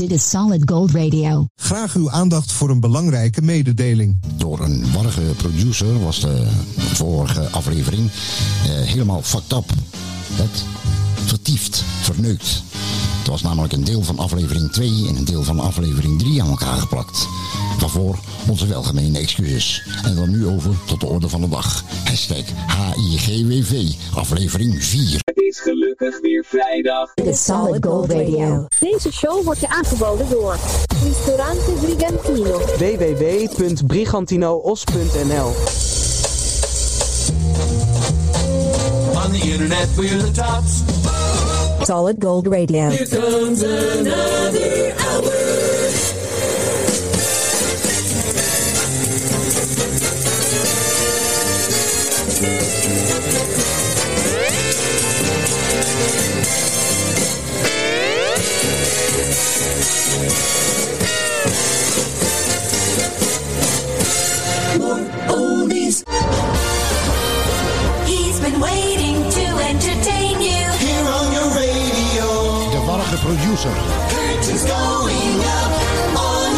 Dit is Solid Gold Radio. Graag uw aandacht voor een belangrijke mededeling. Door een warrige producer was de vorige aflevering eh, helemaal fucked up. Het vertiefd, verneukt. Het was namelijk een deel van aflevering 2 en een deel van aflevering 3 aan elkaar geplakt. Waarvoor onze welgemeende excuses. En dan nu over tot de orde van de dag. Hashtag HIGWV, aflevering 4. Het is gelukkig weer vrijdag. Dit is Solid Gold Radio. Deze show wordt je aangeboden door Ristorante Brigantino. www.brigantinoos.nl On the internet we're the tops. Solid Gold Radio. Here comes another hour. More oldies. He's been waiting to entertain you. Here on your radio. De warrige producer. Curtains going up on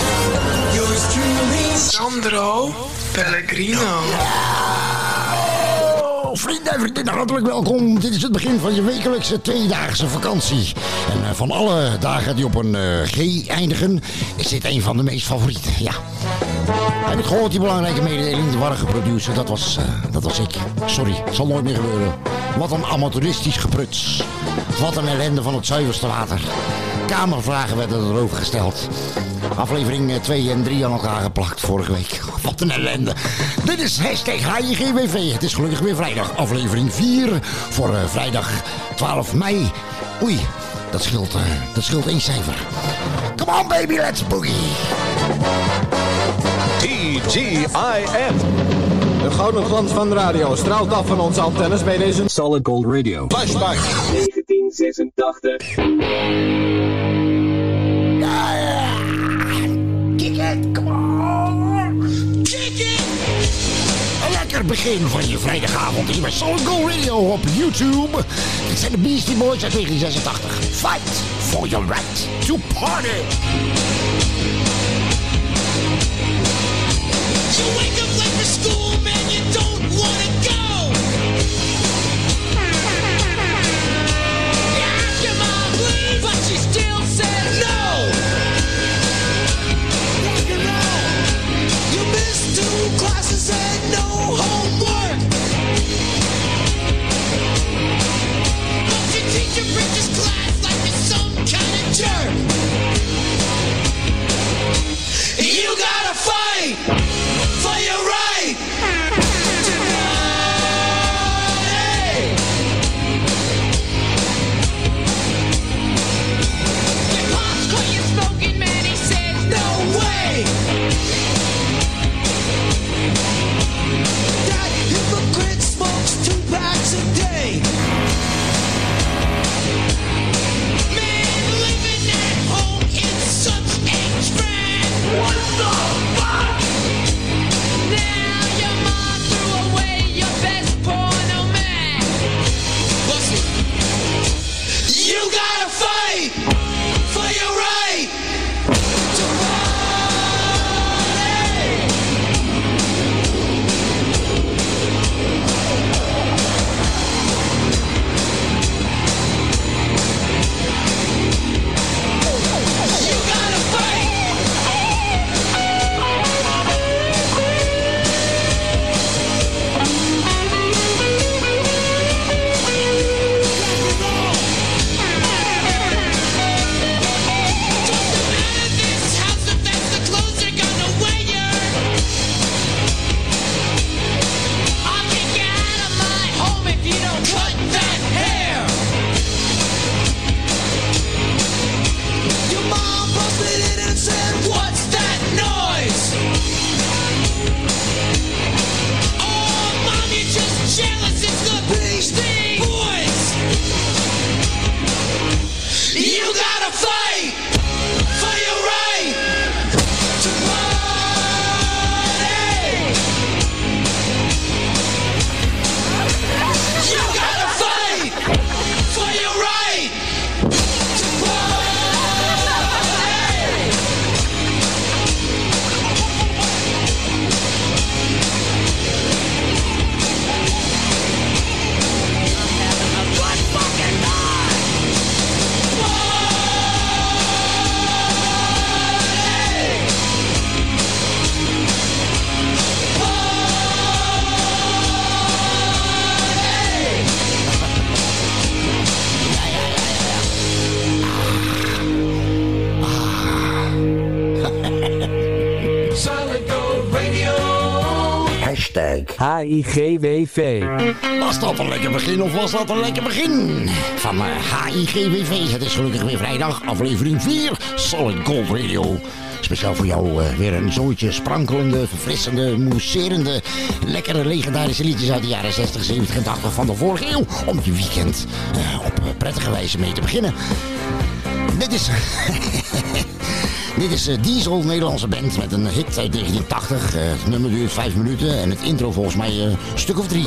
yours truly. Sandro Pellegrino. Vrienden en vriendinnen, hartelijk welkom. Dit is het begin van je wekelijkse tweedaagse vakantie. En eh, van alle dagen die op een eh, G eindigen, is dit een van de meest favorieten. Ja. Heb ik gehoord, die belangrijke mededeling, de warrige producer, dat was, eh, dat was ik. Sorry, zal nooit meer gebeuren. Wat een amateuristisch gepruts. Wat een ellende van het zuiverste water. Kamervragen werden erover gesteld. Aflevering 2 en 3 aan elkaar geplakt vorige week. Wat een ellende. Dit is hashtag HIGWV. Het is gelukkig weer vrijdag. Aflevering 4 voor eh, vrijdag 12 mei. Oei, dat scheelt, eh, dat scheelt één cijfer. Come on baby, let's boogie. TGIF. De gouden glans van de radio straalt af van onze antennes bij deze Solid Gold Radio. flashback. 1986. Ja, ja. Come on. It. Een lekker begin van je vrijdagavond hier bij Solid Gold Radio op YouTube. Dit zijn de Beastie Boys uit 1986. Fight for your right to party. Wake up for school, man, you don't said no. HIGWV. Was dat een lekker begin of was dat een lekker begin? Van eh, HIGWV. Het is gelukkig weer vrijdag, aflevering 4, Solid Gold Radio. Speciaal voor jou eh, weer een zooitje sprankelende, verfrissende, mousserende, lekkere legendarische liedjes uit de jaren 60, 70 en 80 van de vorige eeuw. Om je weekend eh, op prettige wijze mee te beginnen. Dit is... Dit is eh, Diesel, Nederlandse band met een hit uit 1980. Eh, het nummer duurt 5 minuten en het intro volgens mij eh, een stuk of drie.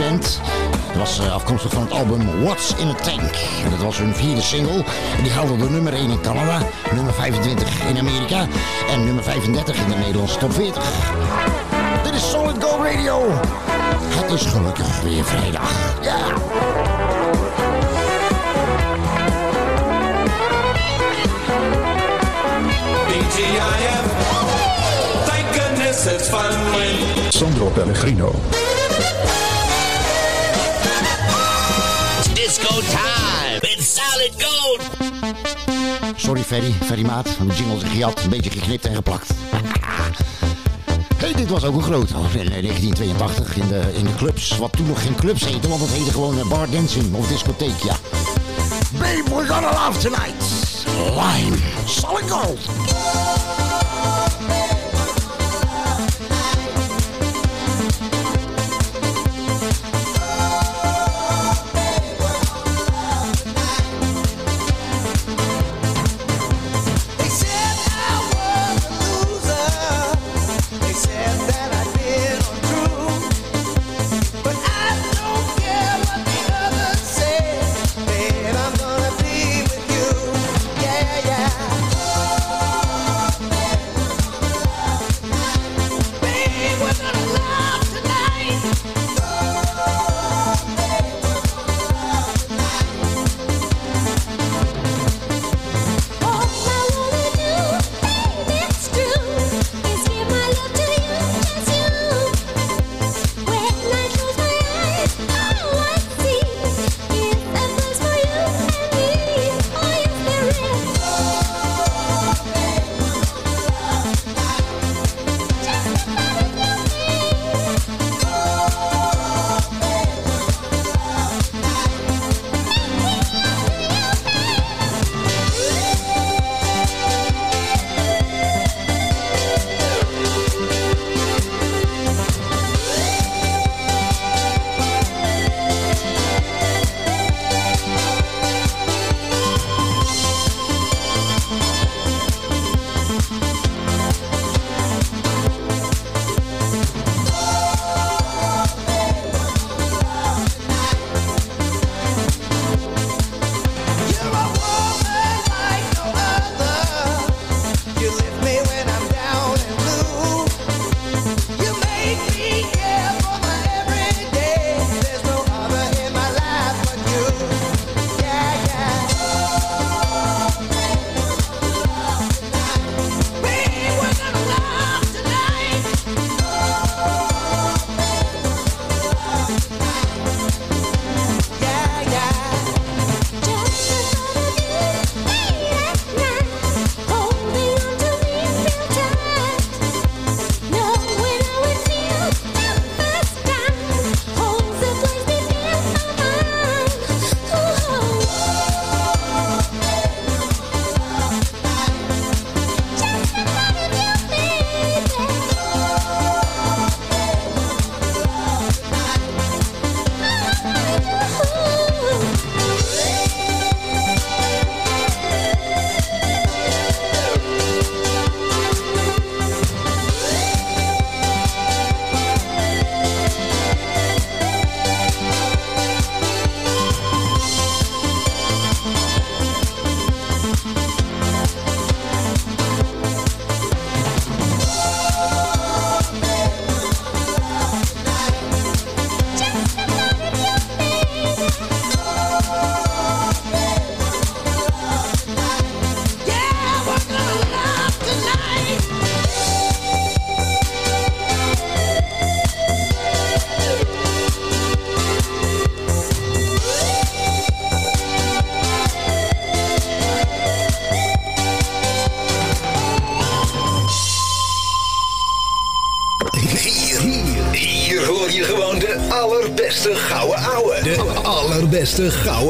Band. Dat was eh, afkomstig van het album What's in a Tank. En dat was hun vierde single. En die haalde de nummer 1 in Canada, nummer 25 in Amerika en nummer 35 in de Nederlandse top 40. Dit is Solid Gold Radio. Het is gelukkig weer vrijdag. Ja. DGIF. Thank goodness it's fun when Sandro Pellegrino. Disco time with solid gold. Sorry Ferry, Ferry Maat. Mijn jingle is gejat, een beetje geknipt en geplakt. Hey, dit was ook een groot in eh, 1982 in de, in de clubs. Wat toen nog geen clubs heette, want het heette gewoon eh, bar dancing of discotheek, ja. Babe, we're gonna love tonight. Lime, solid gold.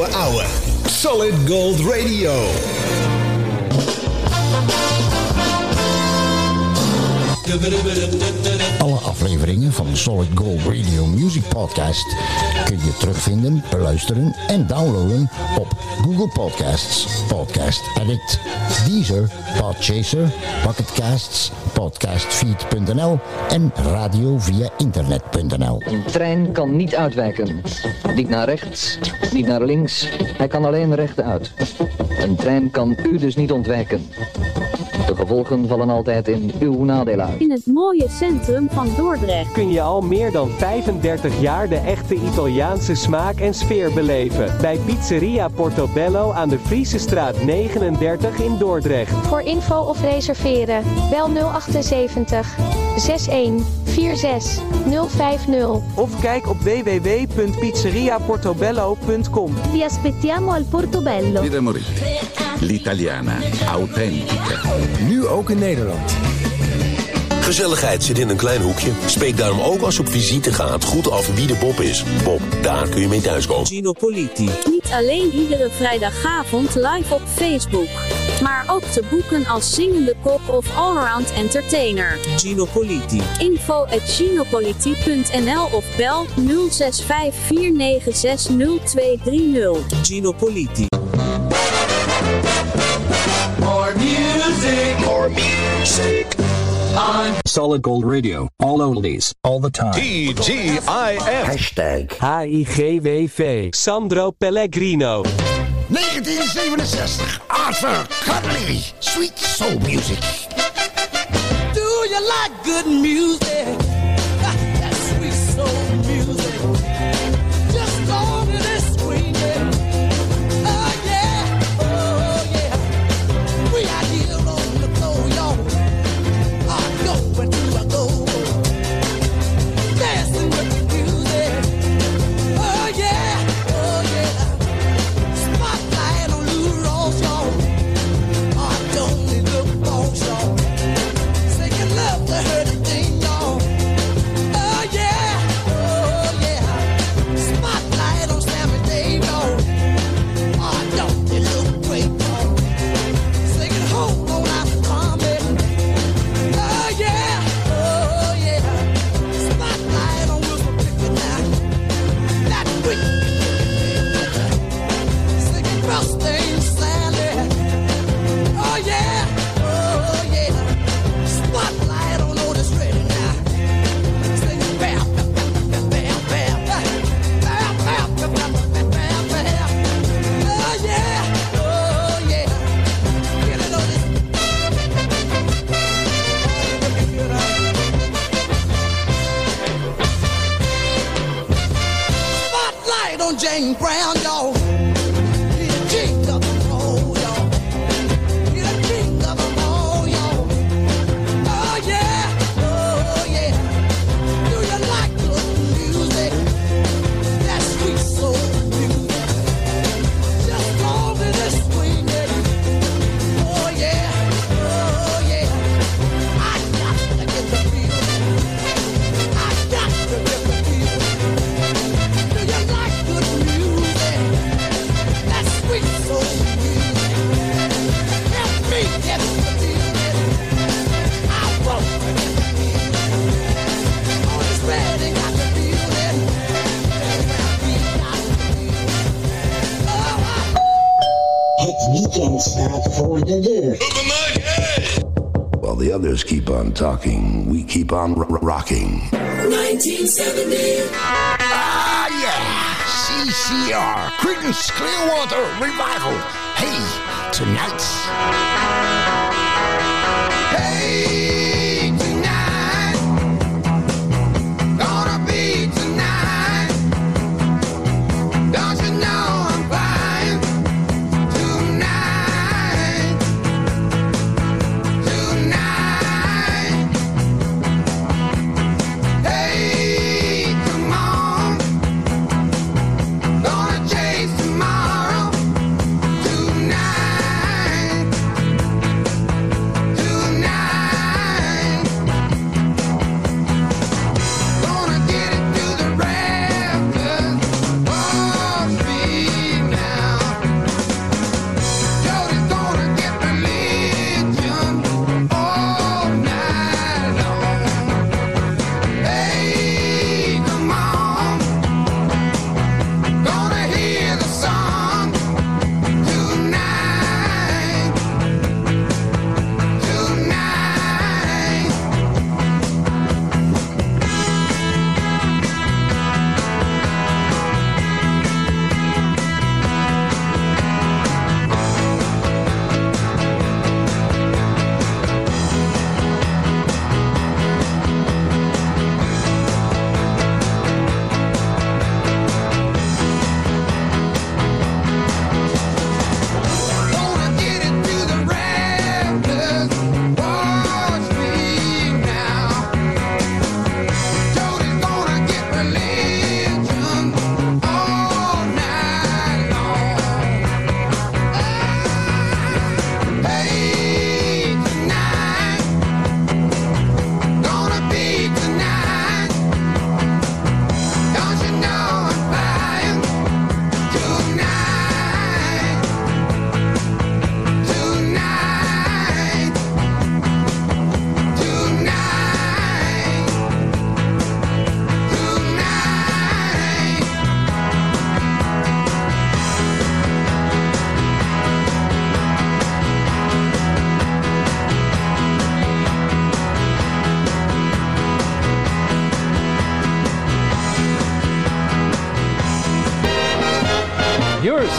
Ouwe. Solid Gold Radio. Alle afleveringen van de Solid Gold Radio Music Podcast kun je terugvinden, beluisteren en downloaden op Google Podcasts, Podcast Addict, Deezer, Podchaser, Pocketcasts, Podcastfeed.nl en radio via internet.nl. Een trein kan niet uitwijken. Niet naar rechts, niet naar links. Hij kan alleen rechtuit. Een trein kan u dus niet ontwijken. De gevolgen vallen altijd in uw nadeel uit. In het mooie centrum van Dordrecht. kun je al meer dan 35 jaar de echte Italiaanse smaak en sfeer beleven. Bij Pizzeria Portobello aan de Friese straat 39 in Dordrecht. Voor info of reserveren, bel 078 61 46 050. Of kijk op www.pizzeriaportobello.com. Vi aspettiamo al Portobello. Moretti, l'italiana, authentica. Nu ook in Nederland. Gezelligheid zit in een klein hoekje. Spreek daarom ook als je op visite gaat goed af wie de Bob is. Bob, daar kun je mee thuiskomen. Gino Politi. Niet alleen iedere vrijdagavond live op Facebook. Maar ook te boeken als zingende kop of allround entertainer. Gino Politi. Info at ginopolitie.nl of bel 065 496 0230. Gino Politi. Music. More music. On Solid Gold Radio. All oldies. All the time. TGIF. Hashtag HIGWV. Sandro Pellegrino. 1967, Arthur Cuddly, Sweet Soul Music. Do you like good music? Brown, talking, we keep on r- r- rocking. 1970. Ah, yeah! CCR, Creedence Clearwater Revival. Hey, tonight. Hey,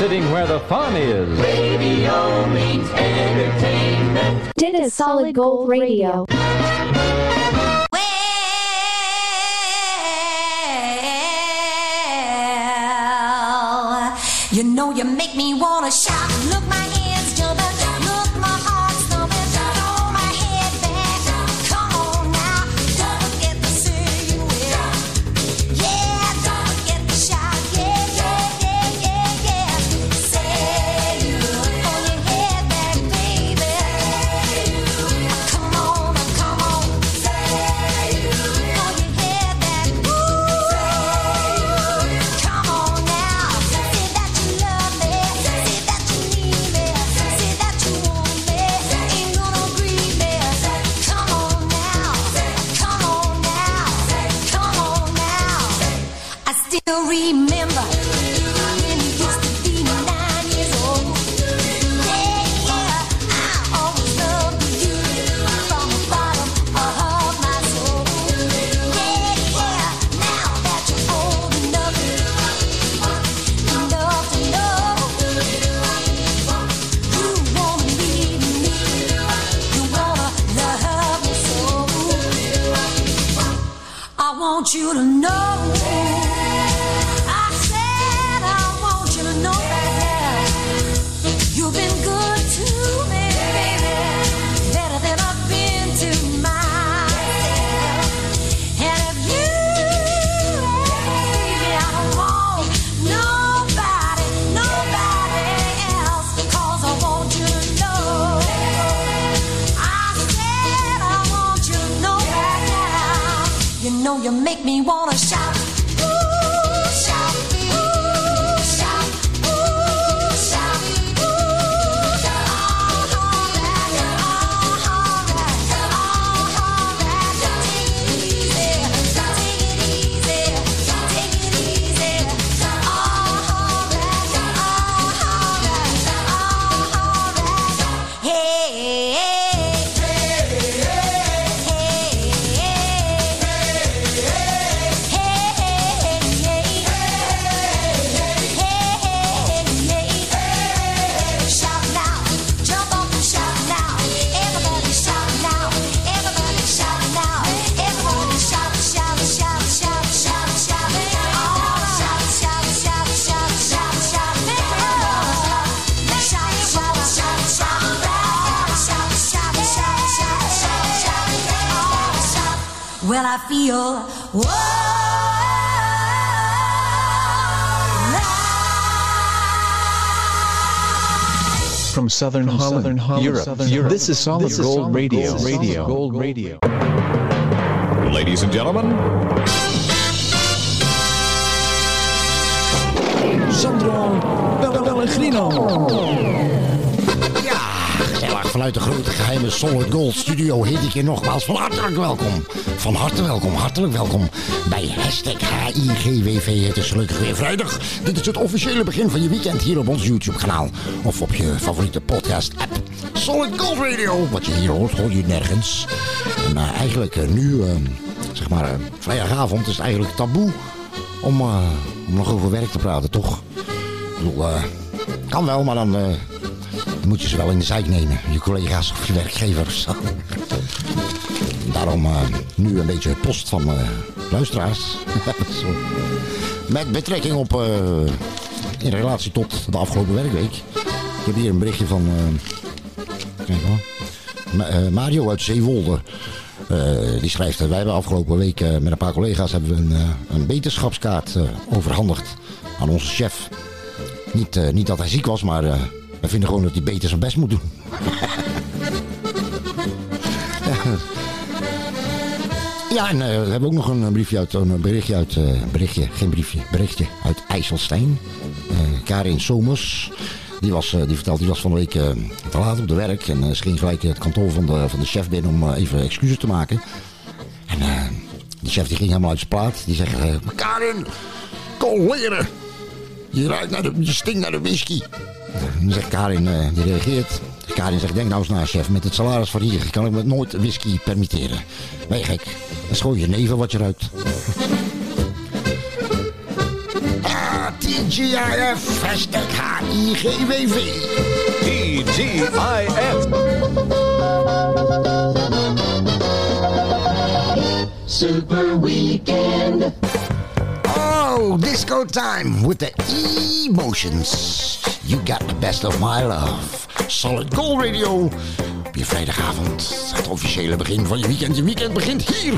sitting where the fun is. Radio means entertainment. Dit is Solid Gold Radio. Well, you know you make me wanna shout. Look, 你我。From Southern Holland, Europe, Europe. This is Solid Gold Radio. Radio. Gold Radio. Ladies and gentlemen, Sandro Pellegrino. Vanuit de grote geheime Solid Gold studio heet ik je nogmaals van hartelijk welkom. Van harte welkom, hartelijk welkom bij hashtag HIGWV. Het is gelukkig weer vrijdag. Dit is het officiële begin van je weekend hier op ons YouTube kanaal. Of op je favoriete podcast app. Solid Gold Radio. Wat je hier hoort, hoor je nergens. En eh, eigenlijk eh, nu, eh, zeg maar, vrijdagavond is het eigenlijk taboe om, om nog over werk te praten, toch? Ik bedoel, kan wel, maar dan moet je ze wel in de zijk nemen. Je collega's of je werkgevers. Daarom eh, nu een beetje post van eh, luisteraars. Zo. Met betrekking op, eh, in relatie tot de afgelopen werkweek. Ik heb hier een berichtje van kijk hoor. Ma- eh, Mario uit Zeewolde. Die schrijft, wij hebben afgelopen week met een paar collega's hebben we een, een beterschapskaart eh, overhandigd aan onze chef. Niet, niet dat hij ziek was, maar eh we vinden gewoon dat hij beter zijn best moet doen. Ja, en eh, we hebben ook nog een briefje uit, een berichtje uit, eh, berichtje, geen briefje, berichtje uit IJsselstein. Eh, Karin Somers, die, was, eh, die vertelt, die was van de week eh, te laat op de werk. En eh, ze ging gelijk het kantoor van de, van de chef binnen om eh, even excuses te maken. En eh, die chef die ging helemaal uit zijn plaat. Die zegt, eh, Karin, kom leren. Je, ruikt naar de, je stinkt naar de whisky. Dan zegt Karin, eh, die reageert. Karin zegt, denk nou eens na chef, met het salaris van hier kan ik me nooit whisky permitteren. Ben je gek? Dat is gewoon je neven wat je ruikt. TGIF, hashtag HIGWV. TGIF. Super Weekend. Disco time with the emotions. You got the best of my love. Solid Gold Radio. Op je vrijdagavond. Het officiële begin van je weekend. Je weekend begint hier.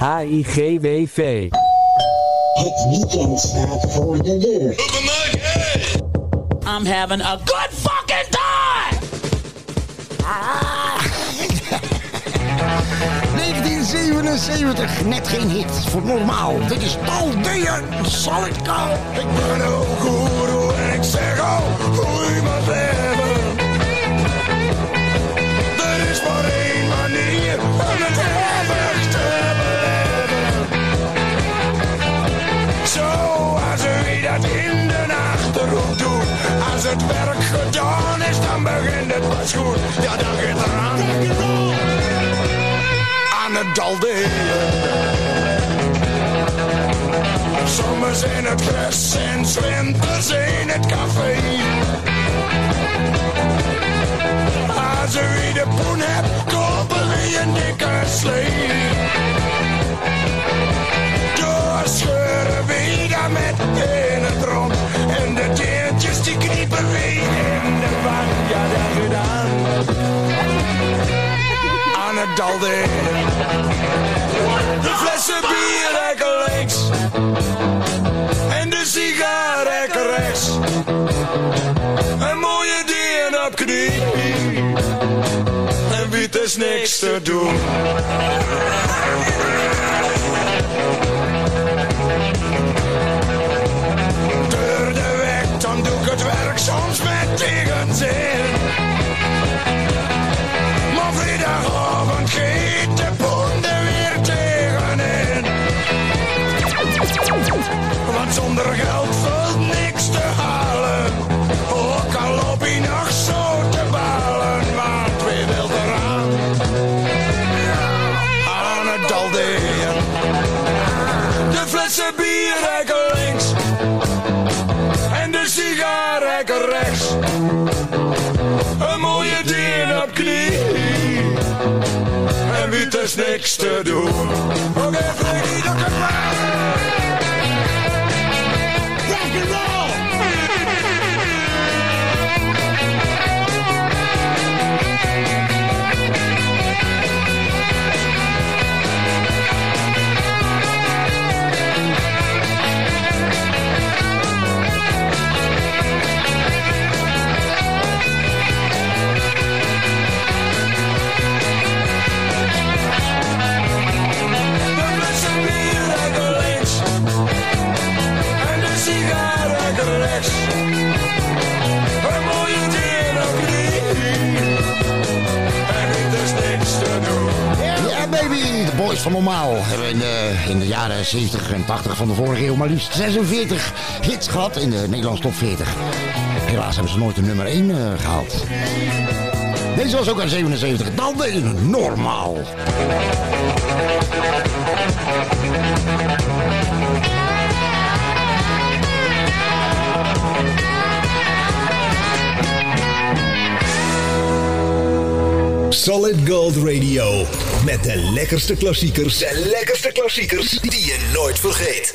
HIGWV. Het weekend staat voor de deur. I'm having a good fucking time! 1977, net geen hit voor normaal. Dit is Paul Deer, Solid Gold. Ik ben een goeroe en ik zeg al, groei pas goed. Ja, gaat er aan. Het dalderen. Zomers in het gras en 's winters in het café. Als u de poen hebt, kopen we een dikke slee. Doorscheuren we daar met in het rond. En de deeltjes die kniepen we gedaan. Aan het het dal De flessen bier rekken links. En de sigaar rekken rechts. Een mooie dien op knie. En wie is niks te doen. Is niks van normaal hebben de, in de jaren 70 en 80 van de vorige eeuw maar liefst 46 hits gehad in de Nederlandse top 40. Helaas hebben ze nooit de nummer 1 eh, gehaald. Deze was ook aan 77, dan de normaal. Solid Gold Radio. Met de lekkerste klassiekers. De lekkerste klassiekers die je nooit vergeet.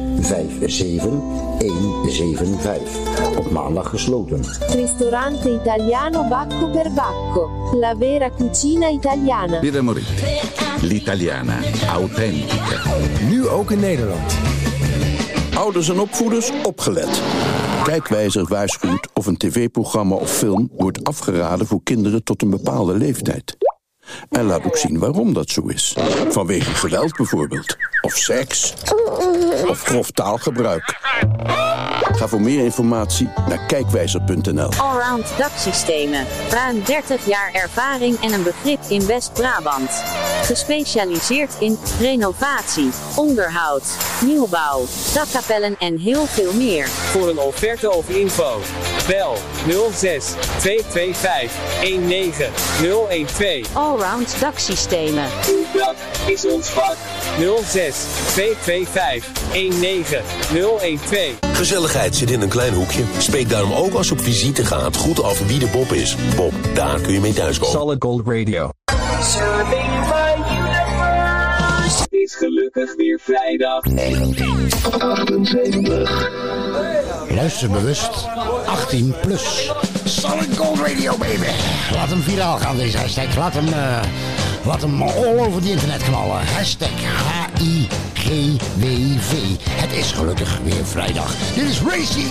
175. Op maandag gesloten. Ristorante italiano Bacco per Bacco. La vera cucina italiana. Birra Moretti. L'italiana. Authentica. Nu ook in Nederland. Ouders en opvoeders opgelet. Kijkwijzer waarschuwt of een tv-programma of film wordt afgeraden voor kinderen tot een bepaalde leeftijd. En laat ook zien waarom dat zo is. Vanwege geweld bijvoorbeeld. Of seks. Of grof taalgebruik. Ga voor meer informatie naar kijkwijzer.nl. Allround daksystemen. Ruim 30 jaar ervaring en een begrip in West-Brabant. Gespecialiseerd in renovatie, onderhoud, nieuwbouw, dakkapellen en heel veel meer. Voor een offerte of info. Bel 06 225 19012. Allround daksystemen. Dat is ons vak. 06 225 19012. Gezelligheid zit in een klein hoekje. Spreek daarom ook als je op visite gaat goed af wie de Bob is. Bob, daar kun je mee thuiskomen. Solid Gold Radio. Serving my universe. Het is gelukkig weer vrijdag. 1978. Luister bewust. 18 plus. Solid Gold Radio, baby. Laat hem viraal gaan, deze hashtag. Laat hem, eh, laat hem all over het internet knallen. Hashtag H-I-G-W-V. Het is gelukkig weer vrijdag. Dit is Racy.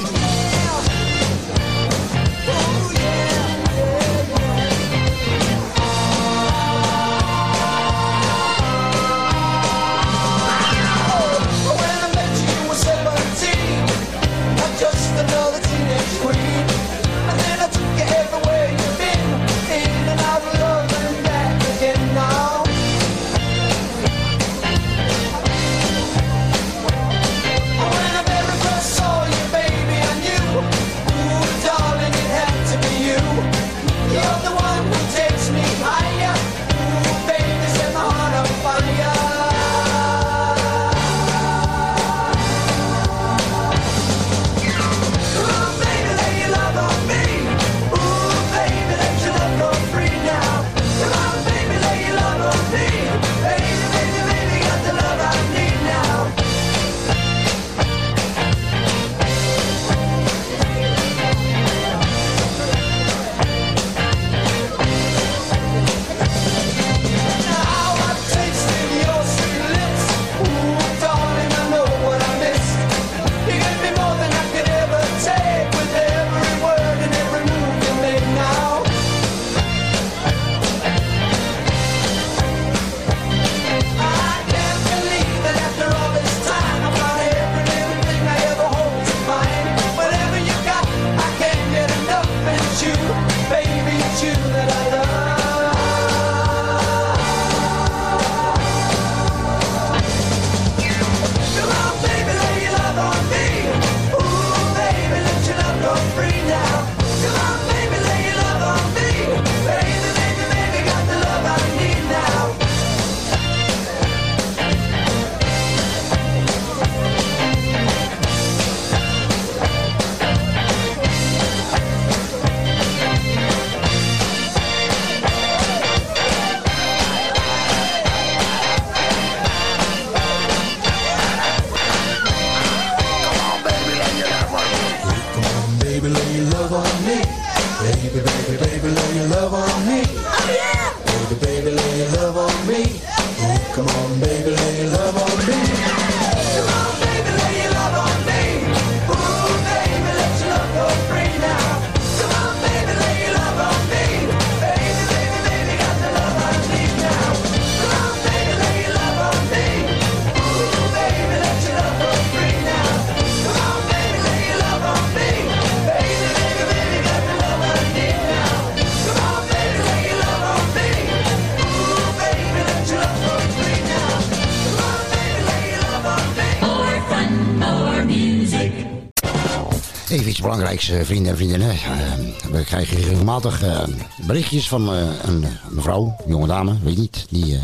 belangrijkste vrienden en vriendinnen. Eh, we krijgen regelmatig eh, berichtjes van eh, een mevrouw, een jonge dame, weet niet. Die,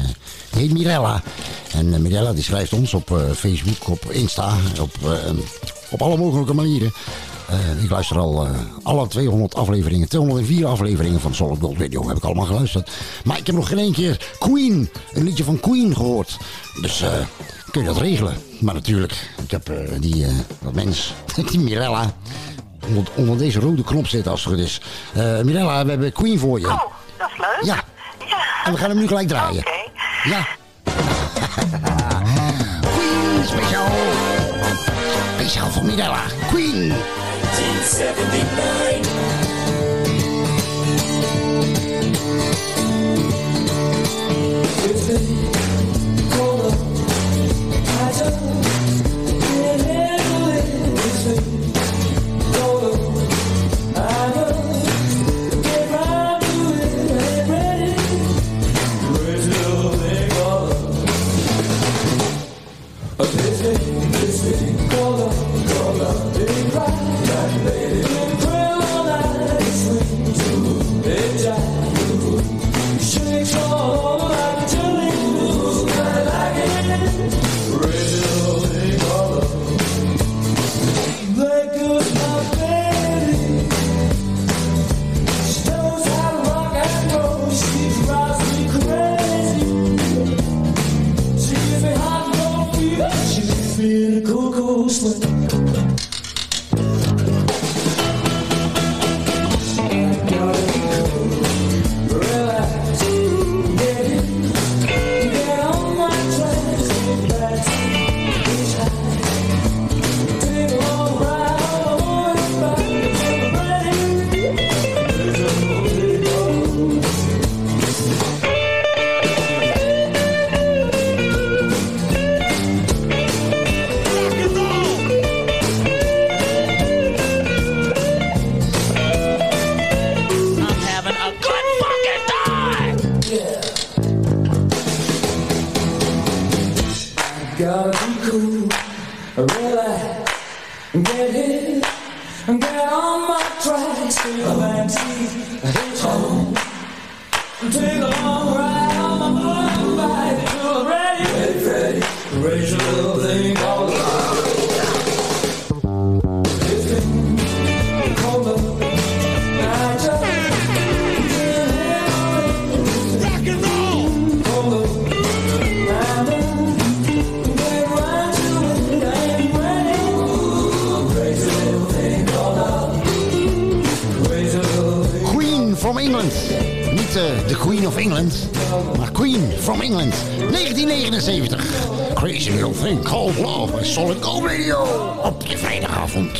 heet Mirella. En Mirella die schrijft ons op Facebook, op Insta, op, op alle mogelijke manieren. Ik luister al alle 200 afleveringen, 204 afleveringen van Solid Gold heb ik allemaal geluisterd. Maar ik heb nog geen één keer Queen, een liedje van Queen gehoord. Dus kun je dat regelen? Maar natuurlijk, ik heb die, dat mens, die Mirella, onder, onder, deze rode knop zitten als het goed is. Eh, Mirella, we hebben Queen voor je. Oh, dat is leuk. Ja. ja. En we gaan hem nu gelijk draaien. Oké. Okay. Ja. Queen speciaal. Speciaal voor Mirella. Queen. 1979. England. Niet eh, de Queen of England, maar Queen from England. 1979. Crazy little thing called love. Solid Gold Radio. Op je vrijdagavond.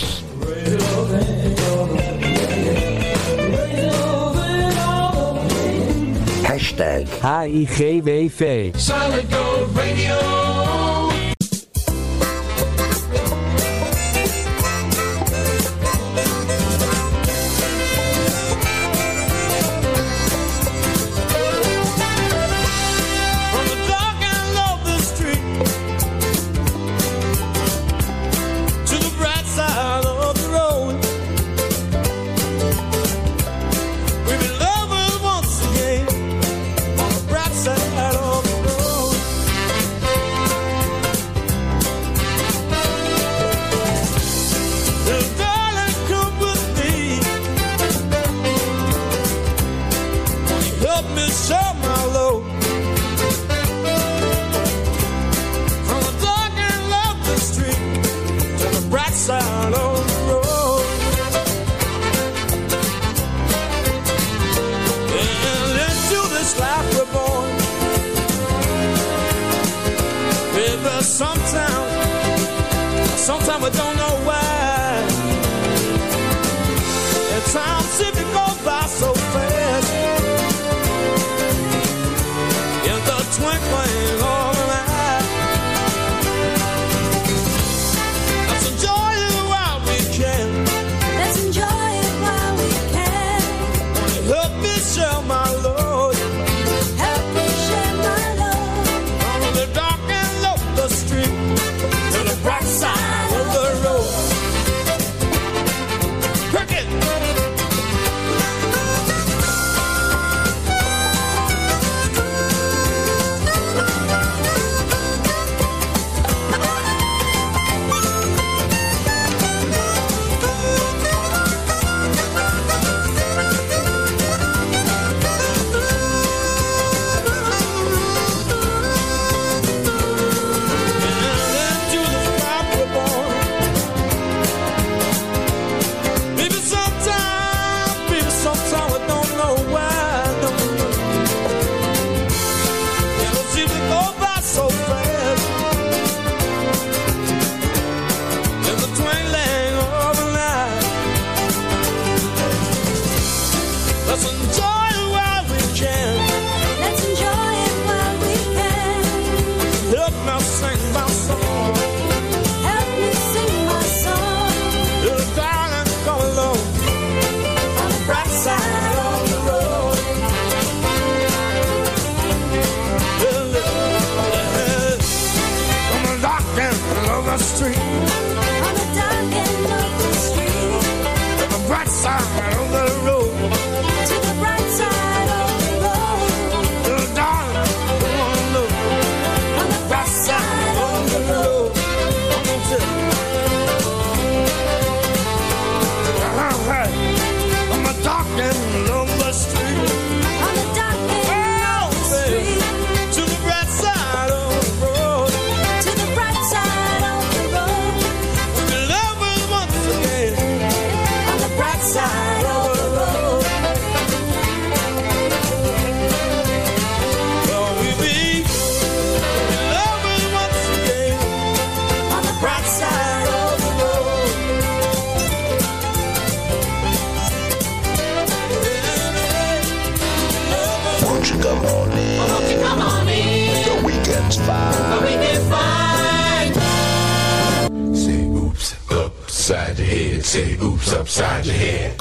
Hashtag HIGWV. Solid Gold Radio.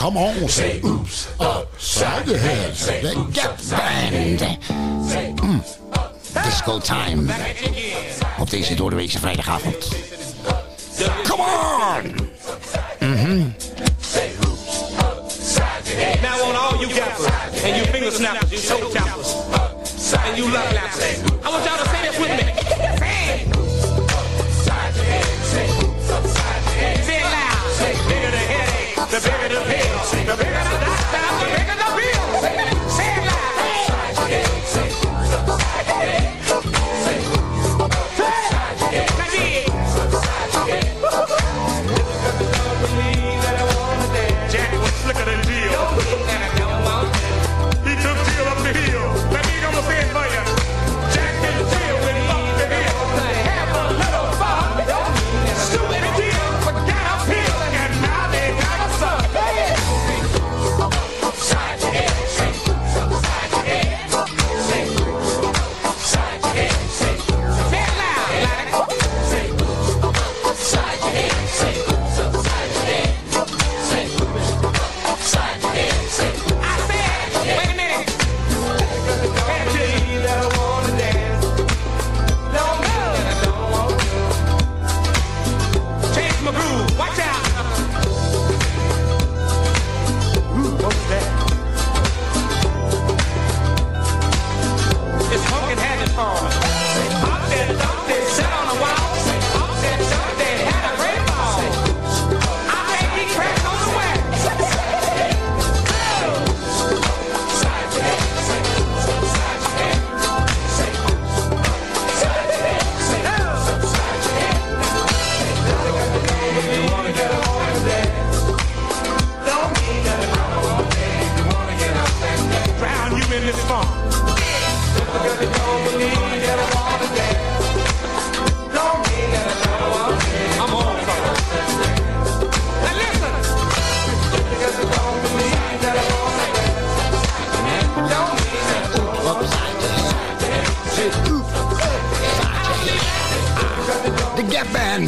Come on, Say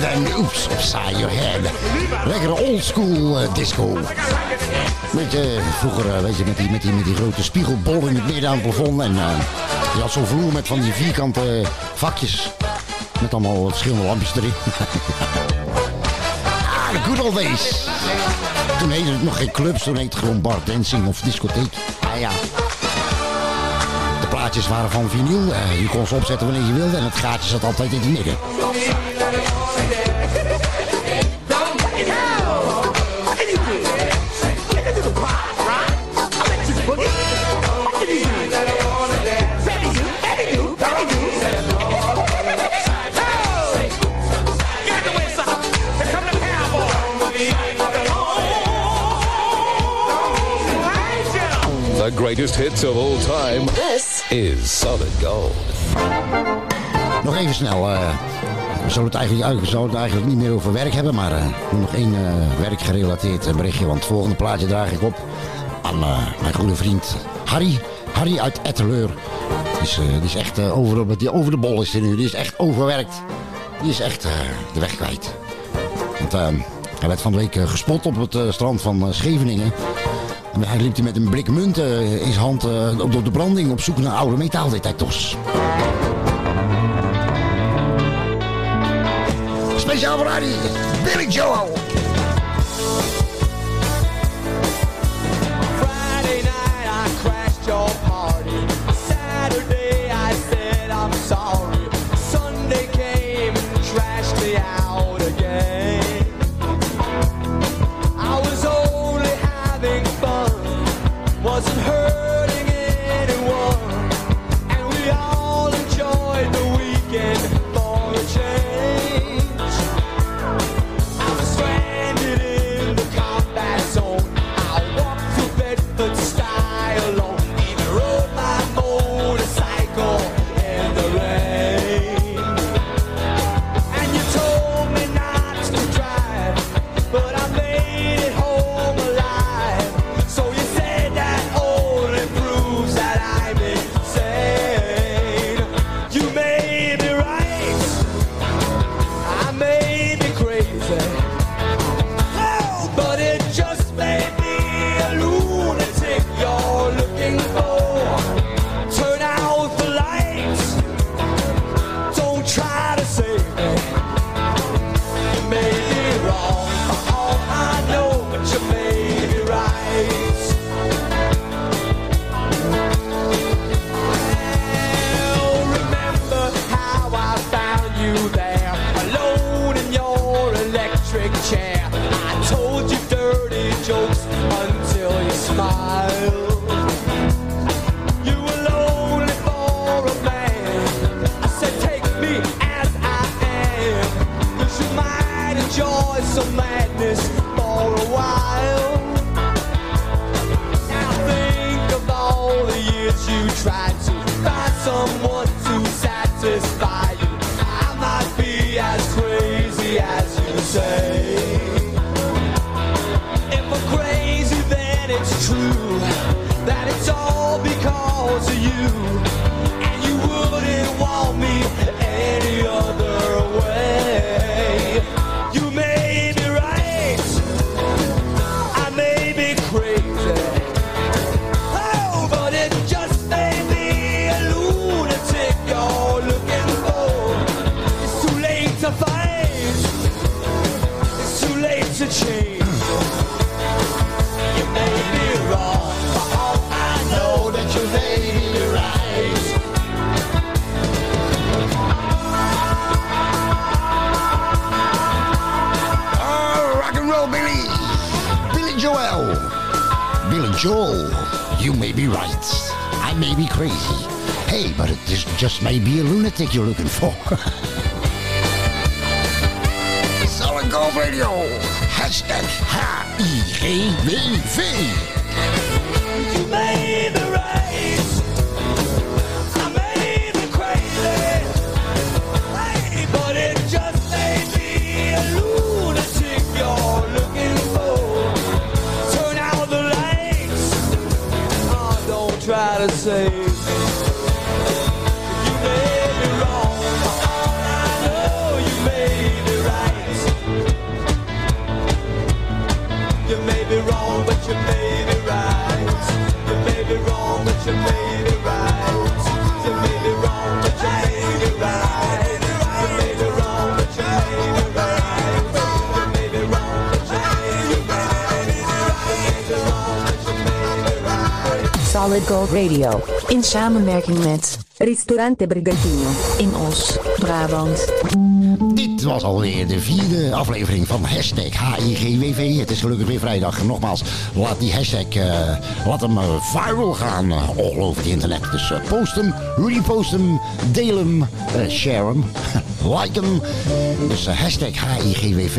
then oops, upside your head. Lekkere oldschool uh, disco. Beetje eh, vroeger, eh, weet je, met die, met, die, met die grote spiegelbol in het midden aan het plafond. En eh, je had zo'n vloer met van die vierkante vakjes. Met allemaal verschillende lampjes erin. ah, the good old days. Toen heette het nog geen clubs, toen heette het gewoon bar dancing of discotheek. Ah ja. De plaatjes waren van vinyl. eh, je kon ze opzetten wanneer je wilde en het gaatje zat altijd in het midden. Greatest hits of all time. This is Solid Gold. Nog even snel. eh, we zullen het, eigenlijk, we zullen het eigenlijk niet meer over werk hebben, maar eh, nog één eh, werkgerelateerd berichtje. Want het volgende plaatje draag ik op aan eh, mijn goede vriend Harry. Harry uit Etteleur. Die is, eh, die is echt over, die over de bol is hij nu. Die is echt overwerkt. Die is echt eh, de weg kwijt. Want hij werd van de week gespot op het strand van Scheveningen. Hij liep met een blik munt eh, in zijn hand eh, door de branding op zoek naar oude metaaldetectors. Speciaal voor Harry, Billy Joel. You tried to Joel, you may be right. I may be crazy. Hey, but it just, just may be a lunatic you're looking for. Solid Gold Radio. Hashtag H-I-G-W-V. Say. you may be wrong, but you may be right. You may be wrong, but you may be right. Solid Gold Radio. In samenwerking met Ristorante Brigantino in Os, Brabant. Dit was alweer de vierde aflevering van hashtag HIGWV. Het is gelukkig weer vrijdag. Nogmaals, laat die hashtag, eh, laat hem eh, viral gaan all over het internet. Dus eh, post hem, repost hem, deel hem, share hem, like hem. Dus hashtag HIGWV,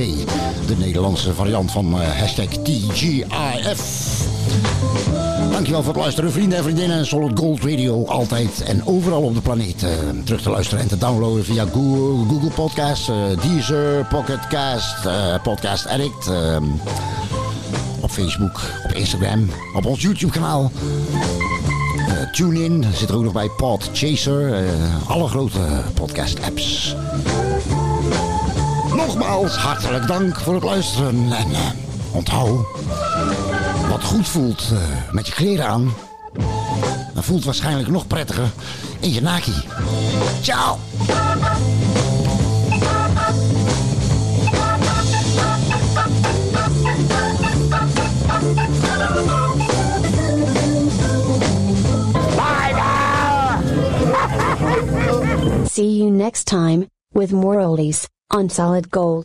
de Nederlandse variant van hashtag TGIF. Dankjewel voor het luisteren, vrienden en vriendinnen. Solid Gold Radio, altijd en overal op de planeet. eh, terug te luisteren en te downloaden via Google, Google Podcasts, eh, Deezer, Pocket Cast, eh, Podcast Addict. op Facebook, op Instagram, op ons YouTube kanaal. Eh, TuneIn, zit er ook nog bij Podchaser. eh, alle grote podcast apps. Nogmaals, hartelijk dank voor het luisteren. En onthoud, wat goed voelt eh, met je kleren aan, dan voelt waarschijnlijk nog prettiger in je naki. Ciao! See you next time, with more oldies, on Solid Gold.